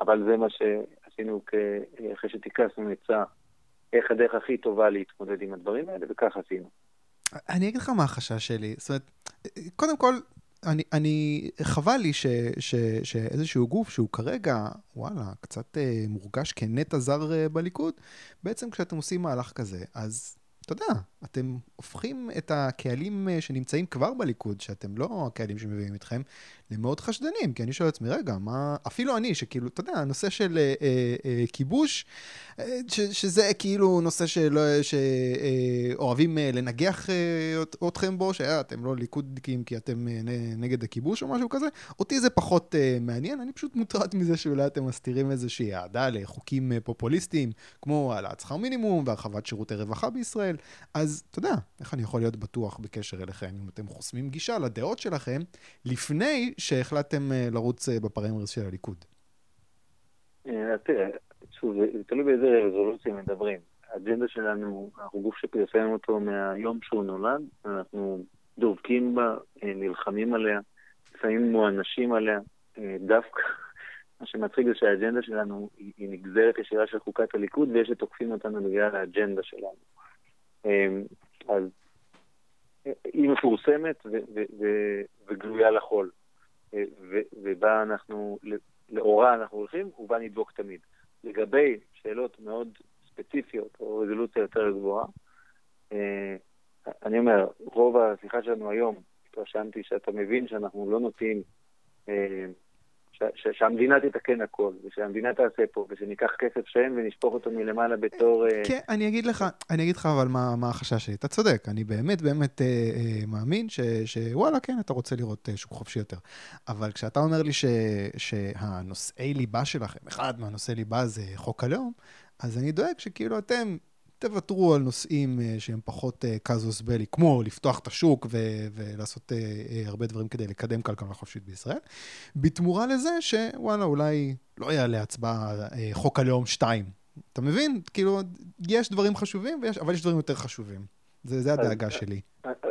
אבל זה מה ש... עשינו אחרי שתיקסנו עצה איך הדרך הכי טובה להתמודד עם הדברים האלה, וכך עשינו. אני אגיד לך מה החשש שלי. זאת אומרת, קודם כל, אני, אני חבל לי ש, ש, שאיזשהו גוף שהוא כרגע, וואלה, קצת אה, מורגש כנטע זר אה, בליכוד, בעצם כשאתם עושים מהלך כזה, אז אתה יודע, אתם הופכים את הקהלים אה, שנמצאים כבר בליכוד, שאתם לא הקהלים שמביאים אתכם, הם מאוד חשדנים, כי אני שואל לעצמי, רגע, מה... אפילו אני, שכאילו, אתה יודע, הנושא של אה, אה, אה, כיבוש, אה, ש, שזה כאילו נושא שלא, שאוהבים אה, לנגח אה, אתכם בו, שאתם לא ליכודניקים כי אתם אה, נגד הכיבוש או משהו כזה, אותי זה פחות אה, מעניין, אני פשוט מוטרד מזה שאולי אתם מסתירים איזושהי אהדה לחוקים אה, פופוליסטיים, כמו העלאת שכר מינימום והרחבת שירותי רווחה בישראל, אז אתה יודע, איך אני יכול להיות בטוח בקשר אליכם אם אתם חוסמים גישה לדעות שלכם לפני שהחלטתם אה, לרוץ אה, בפריימריז של הליכוד? אה, תראה, שוב, זה תלוי באיזה רזולוציה מדברים. האג'נדה שלנו, אנחנו גוף שפרסם אותו מהיום שהוא נולד, אנחנו דובקים בה, נלחמים עליה, לפעמים מואנשים עליה, דווקא. מה שמצחיק זה שהאג'נדה שלנו היא נגזרת ישירה של חוקת הליכוד, ויש שתוקפים אותנו בגלל האג'נדה שלנו. אז היא מפורסמת וגלויה לחול, ובה אנחנו, לאורה אנחנו הולכים, ובה נדבוק תמיד. לגבי שאלות מאוד ספציפיות או רזולוציה יותר גבוהה, אה, אני אומר, רוב השיחה שלנו היום, התרשמתי שאתה מבין שאנחנו לא נוטים אה, שהמדינה תתקן הכל, ושהמדינה תעשה פה, ושניקח כסף שם ונשפוך אותו מלמעלה בתור... אה, כן, אני אגיד לך, אני אגיד לך אבל מה, מה החשש שלי. אתה צודק, אני באמת באמת אה, אה, מאמין ש, שוואלה, כן, אתה רוצה לראות אה, שוק חופשי יותר. אבל כשאתה אומר לי ש, שהנושאי ליבה שלכם, אחד מהנושאי ליבה זה חוק הלאום, אז אני דואג שכאילו אתם תוותרו על נושאים uh, שהם פחות uh, קזוס בלי, כמו לפתוח את השוק ו- ולעשות uh, הרבה דברים כדי לקדם כלכלה חופשית בישראל, בתמורה לזה שוואלה, אולי לא יעלה הצבעה חוק הלאום 2. אתה מבין? כאילו, יש דברים חשובים, ויש, אבל יש דברים יותר חשובים. זה, זה הדאגה אז, שלי.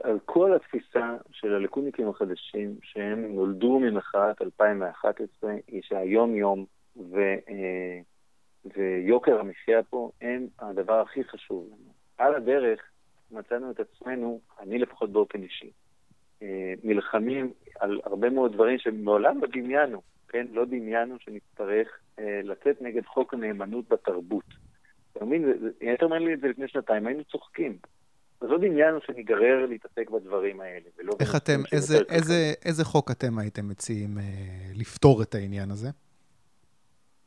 על כל התפיסה של הליכודניקים החדשים, שהם נולדו ממחאת 2011, היא שהיום-יום, ו... Uh, ויוקר המחיה פה הם הדבר הכי חשוב לנו. על הדרך מצאנו את עצמנו, אני לפחות באופן אישי, אה, נלחמים על הרבה מאוד דברים שמעולם לא דמיינו, כן? לא דמיינו שנצטרך אה, לצאת נגד חוק הנאמנות בתרבות. אתה מבין? היית אומר לי את זה לפני שנתיים, היינו צוחקים. אז לא דמיינו שניגרר להתעסק בדברים האלה. איך אתם, איזה, איזה, איזה חוק אתם הייתם מציעים אה, לפתור את העניין הזה?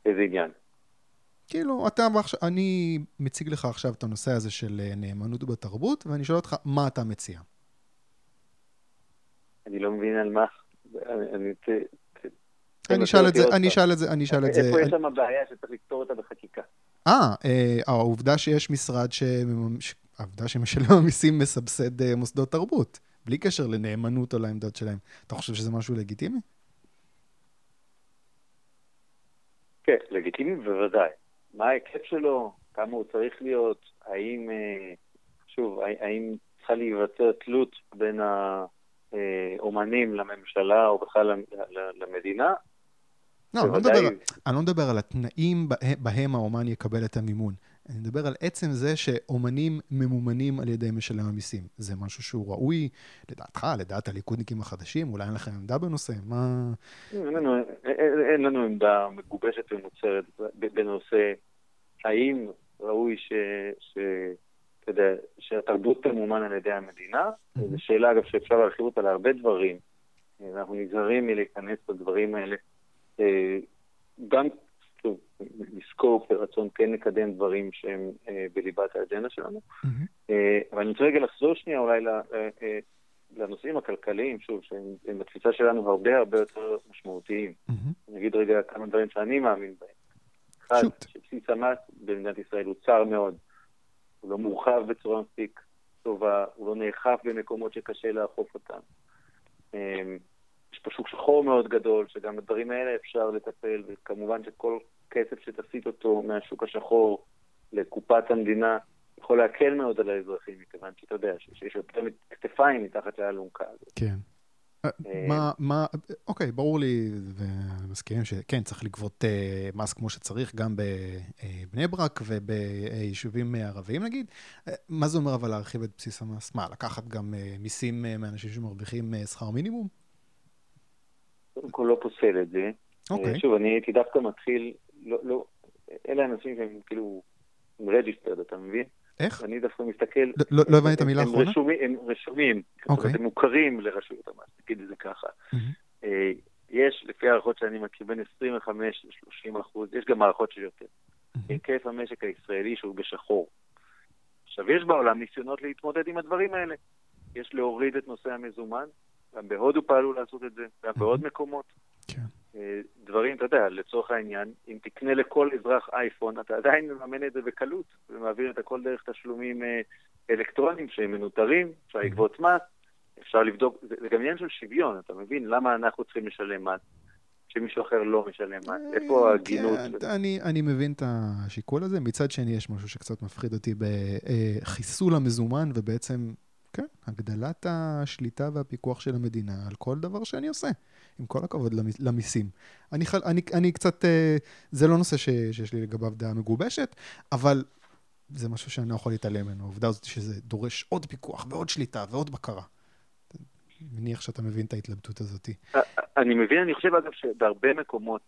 איזה עניין? כאילו, אתה, אני מציג לך עכשיו את הנושא הזה של אה, נאמנות בתרבות, ואני שואל אותך, מה אתה מציע? אני לא מבין על מה. אני... אני אשאל את זה, אני אשאל את זה, אני אשאל את זה. איפה יש שם בעיה שצריך לפתור אותה בחקיקה? אה, אה העובדה שיש משרד ש... העובדה שמשלם המיסים מסבסד אה, מוסדות תרבות, בלי קשר לנאמנות או לעמדות שלהם. אתה חושב שזה משהו לגיטימי? כן, לגיטימי בוודאי. מה ההיקף שלו, כמה הוא צריך להיות, האם, אה, שוב, האם צריכה להיווצר תלות בין האומנים לממשלה או בכלל למדינה? לא, אני לא, מדבר, אני לא מדבר על התנאים בהם האומן יקבל את המימון. אני מדבר על עצם זה שאומנים ממומנים על ידי משלם המיסים. זה משהו שהוא ראוי, לדעתך, לדעת הליכודניקים החדשים? אולי אין לכם עמדה בנושא? מה... אין לנו, אין, אין לנו עמדה מגובשת ומוצרת בנושא האם ראוי ש... ש... אתה יודע, שהתרבות תמומן על ידי המדינה. Mm-hmm. זו שאלה, אגב, שאפשר להרחיב אותה להרבה דברים. אנחנו נזהרים מלהיכנס לדברים האלה. אה, גם שוב, לזכור כרצון כן לקדם דברים שהם אה, בליבת האג'נדה שלנו. אה, אבל אני רוצה רגע לחזור שנייה אולי אה, לנושאים הכלכליים, שוב, שהם בתפיסה שלנו הרבה הרבה יותר משמעותיים. אני אגיד רגע כמה דברים שאני מאמין בהם. אחד, שבסיס המס במדינת ישראל הוא צר מאוד. הוא לא מורחב בצורה מספיק טובה, הוא לא נאכף במקומות שקשה לאכוף אותם. יש פה שוק שחור מאוד גדול, שגם בדברים האלה אפשר לטפל, וכמובן שכל כסף שתסיט אותו מהשוק השחור לקופת המדינה יכול להקל מאוד על האזרחים, מכיוון שאתה יודע שיש יותר כתפיים מתחת לאלונקה הזאת. כן. אה, אה, מה, מה, אוקיי, ברור לי, ומסכימים שכן, צריך לגבות אה, מס כמו שצריך, גם בבני ברק וביישובים ערביים נגיד. מה זה אומר אבל להרחיב את בסיס המס? מה, לקחת גם מיסים מאנשים שמרוויחים שכר מינימום? קודם כל לא פוסל את זה. אוקיי. שוב, אני הייתי דווקא מתחיל, לא, לא, אלה אנשים שהם כאילו registered, אתה מבין? איך? אני דווקא מסתכל... לא, לא, לא הבנתי את המילה האחרונה? הם רשומים, הם רשומים, אוקיי. הם מוכרים לרשויות המס, נגיד את זה ככה. Mm-hmm. יש, לפי הערכות שאני מכיר, בין 25 ל-30 אחוז, יש גם הערכות של יותר. היקף המשק הישראלי שהוא בשחור. עכשיו, יש בעולם ניסיונות להתמודד עם הדברים האלה. יש להוריד את נושא המזומן, גם בהודו פעלו לעשות את זה, גם בעוד מקומות. כן. אה, דברים, אתה יודע, לצורך העניין, אם תקנה לכל אזרח אייפון, אתה עדיין מממן את זה בקלות, ומעביר את הכל דרך תשלומים אה, אלקטרוניים שהם מנותרים, אפשר לגבות מס, אפשר לבדוק, זה, זה גם עניין של שוויון, אתה מבין? למה אנחנו צריכים לשלם מס? שמישהו אחר לא משלם מס. איפה ההגינות? כן, אני, אני מבין את השיקול הזה. מצד שני, יש משהו שקצת מפחיד אותי בחיסול המזומן, ובעצם, כן, הגדלת השליטה והפיקוח של המדינה על כל דבר שאני עושה. עם כל הכבוד למיסים. אני, אני, אני קצת, אה, זה לא נושא ש, שיש לי לגביו דעה מגובשת, אבל זה משהו שאני לא יכול להתעלם ממנו. העובדה הזאת שזה דורש עוד פיקוח ועוד שליטה ועוד בקרה. מניח שאתה מבין את ההתלבטות הזאת. אני מבין, אני חושב אגב שבהרבה מקומות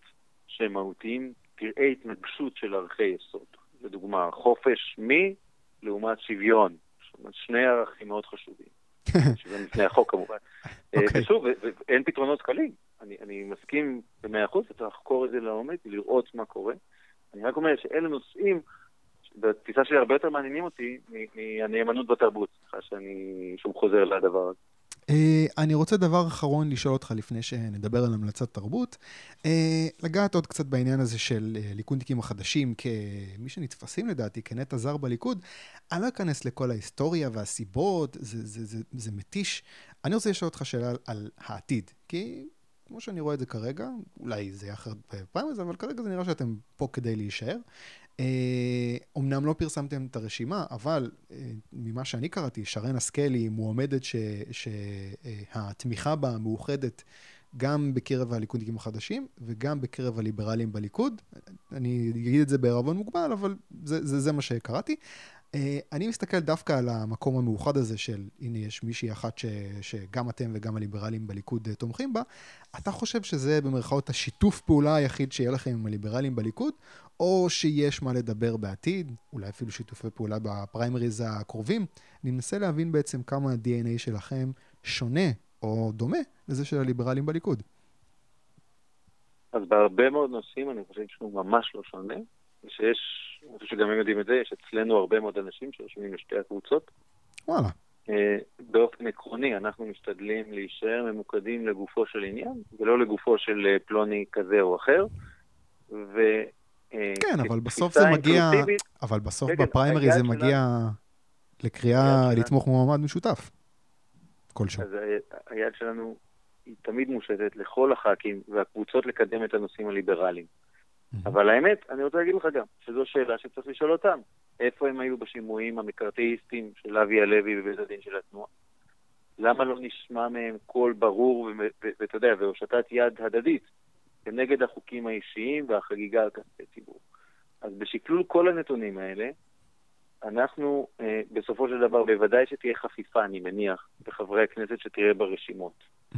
שהם מהותיים, תראה התנגשות של ערכי יסוד. לדוגמה, חופש מי לעומת שוויון. אומרת, שני ערכים מאוד חשובים. שוויון לפני החוק כמובן. אה, אוקיי. ושוב, אין פתרונות קלים. אני, אני מסכים במאה אחוז, צריך לחקור את זה לעומק, לראות מה קורה. אני רק אומר שאלה נושאים בתפיסה שלי הרבה יותר מעניינים אותי מהנאמנות בתרבות, סליחה שאני שוב חוזר לדבר הזה. Uh, אני רוצה דבר אחרון לשאול אותך לפני שנדבר על המלצת תרבות. Uh, לגעת עוד קצת בעניין הזה של uh, ליכודניקים החדשים כמי שנתפסים לדעתי כנטע זר בליכוד. אני לא אכנס לכל ההיסטוריה והסיבות, זה, זה, זה, זה מתיש. אני רוצה לשאול אותך שאלה על, על העתיד, כי כמו שאני רואה את זה כרגע, אולי זה יהיה אחרת הזה, אבל כרגע זה נראה שאתם פה כדי להישאר. אומנם לא פרסמתם את הרשימה, אבל ממה שאני קראתי, שרן השכל היא מועמדת שהתמיכה בה מאוחדת גם בקרב הליכודניקים החדשים וגם בקרב הליברלים בליכוד. אני אגיד את זה בערבון מוגבל, אבל זה, זה, זה מה שקראתי. אה, אני מסתכל דווקא על המקום המאוחד הזה של, הנה יש מישהי אחת ש, שגם אתם וגם הליברלים בליכוד אה, תומכים בה, אתה חושב שזה במרכאות השיתוף פעולה היחיד שיהיה לכם עם הליברלים בליכוד, או שיש מה לדבר בעתיד, אולי אפילו שיתופי פעולה בפריימריז הקרובים? אני מנסה להבין בעצם כמה ה-DNA שלכם שונה או דומה לזה של הליברלים בליכוד. אז בהרבה מאוד נושאים אני חושב שהוא ממש לא שונה. שיש, אני חושב שגם הם יודעים את זה, יש אצלנו הרבה מאוד אנשים שרשומים לשתי הקבוצות. וואלה. אה, באופן עקרוני, אנחנו משתדלים להישאר ממוקדים לגופו של עניין, ולא לגופו של אה, פלוני כזה או אחר. ו... אה, כן, אבל בסוף זה מגיע, אבל בסוף כן, כן, בפריימרי זה מגיע לקריאה לתמוך מועמד משותף. כלשהו. אז היד שלנו היא תמיד מושטת לכל הח"כים והקבוצות לקדם את הנושאים הליברליים. אבל האמת, אני רוצה להגיד לך גם, שזו שאלה שצריך לשאול אותם. איפה הם היו בשימועים המקארתאיסטים של אבי הלוי בבית הדין של התנועה? למה לא נשמע מהם קול ברור, ואתה יודע, והושטת יד הדדית כנגד החוקים האישיים והחגיגה על כספי ציבור? אז בשקלול כל הנתונים האלה, אנחנו אה, בסופו של דבר, בוודאי שתהיה חפיפה, אני מניח, בחברי הכנסת שתראה ברשימות. Mm-hmm.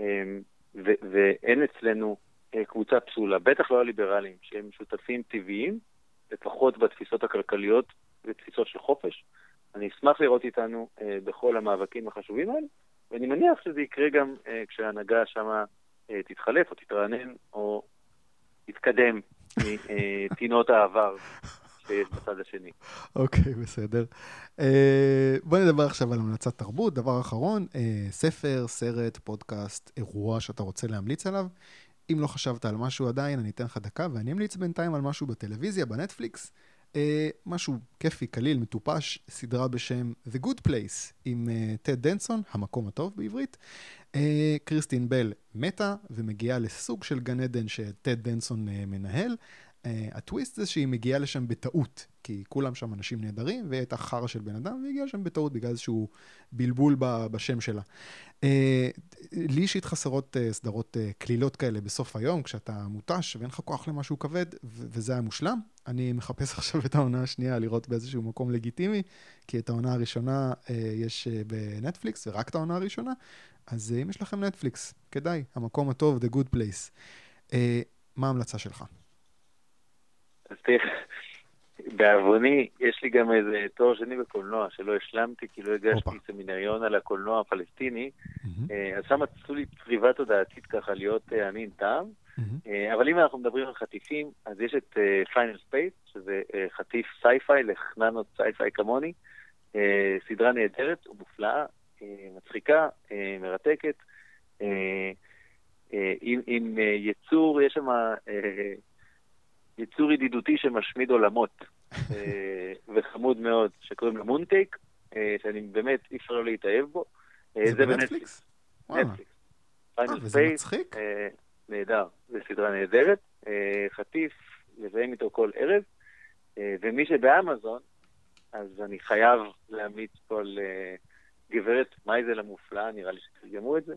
אה, ואין אצלנו אה, קבוצה פסולה, בטח לא הליברלים, שהם שותפים טבעיים, לפחות בתפיסות הכלכליות ותפיסות של חופש. אני אשמח לראות איתנו אה, בכל המאבקים החשובים האלה, ואני מניח שזה יקרה גם אה, כשההנהגה שמה תתחלף או תתרענן או תתקדם מטינות העבר שיש בצד השני. אוקיי, בסדר. Uh, בוא נדבר עכשיו על המלצת תרבות. דבר אחרון, uh, ספר, סרט, פודקאסט, אירוע שאתה רוצה להמליץ עליו. אם לא חשבת על משהו עדיין, אני אתן לך דקה, ואני אמליץ בינתיים על משהו בטלוויזיה, בנטפליקס. אה, משהו כיפי, קליל, מטופש, סדרה בשם The Good Place, עם אה, טד דנסון, המקום הטוב בעברית. אה, קריסטין בל מתה ומגיעה לסוג של גן עדן שטד דנסון אה, מנהל. Uh, הטוויסט זה שהיא מגיעה לשם בטעות, כי כולם שם אנשים נהדרים, והיא הייתה חרא של בן אדם, והיא הגיעה לשם בטעות בגלל איזשהו בלבול בשם שלה. לי אישית חסרות סדרות קלילות כאלה בסוף היום, כשאתה מותש ואין לך כוח למשהו כבד, וזה היה מושלם. אני מחפש עכשיו את העונה השנייה לראות באיזשהו מקום לגיטימי, כי את העונה הראשונה יש בנטפליקס, ורק את העונה הראשונה, אז uh, אם יש לכם נטפליקס, כדאי, המקום הטוב, The Good Place. Uh, מה ההמלצה שלך? אז תראה, בעווני, יש לי גם איזה תואר שני בקולנוע שלא השלמתי, כי לא הגשתי הופה. סמינריון על הקולנוע הפלסטיני, אה, אז שם עשו לי צריבה תודעתית ככה להיות אה, עם טעם. אה, אבל אם אנחנו מדברים על חטיפים, אז יש את Final Space, שזה אה, חטיף sci-fi לחננות sci-fi כמוני, אה, סדרה נהדרת ומופלאה, אה, מצחיקה, אה, מרתקת, אה, אה, עם, עם אה, יצור, יש שם אה, יצור ידידותי שמשמיד עולמות, אה, וחמוד מאוד, שקוראים לו Mooncake, אה, שאני באמת, אי אפשר לא להתאהב בו. אה, זה בנטפליקס? נטפליקס. אה, וזה מצחיק? אה, נהדר, זו סדרה נהדרת. אה, חטיף, מזהים איתו כל ערב. אה, ומי שבאמזון, אז אני חייב להמליץ פה על אה, גברת מייזל המופלאה, נראה לי שתרגמו את זה,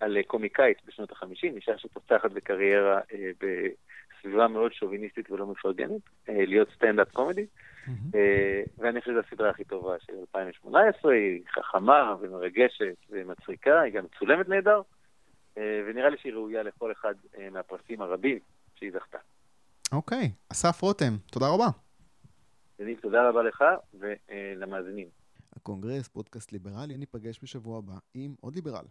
על אה, קומיקאית בשנות ה-50, אישה שפותחת בקריירה אה, בסביבה מאוד שוביניסטית ולא מפרגנת, אה, להיות stand-up comedy. מהמם. אה, ואני חושב שזו הסדרה הכי טובה של 2018, היא חכמה ומרגשת ומצחיקה, היא גם מצולמת נהדר, אה, ונראה לי שהיא ראויה לכל אחד אה, מהפרסים הרבים שהיא זכתה. אוקיי, אסף רותם, תודה רבה. יניב, תודה רבה לך ולמאזינים. הקונגרס, פודקאסט ליברלי, ניפגש בשבוע הבא עם עוד ליברל.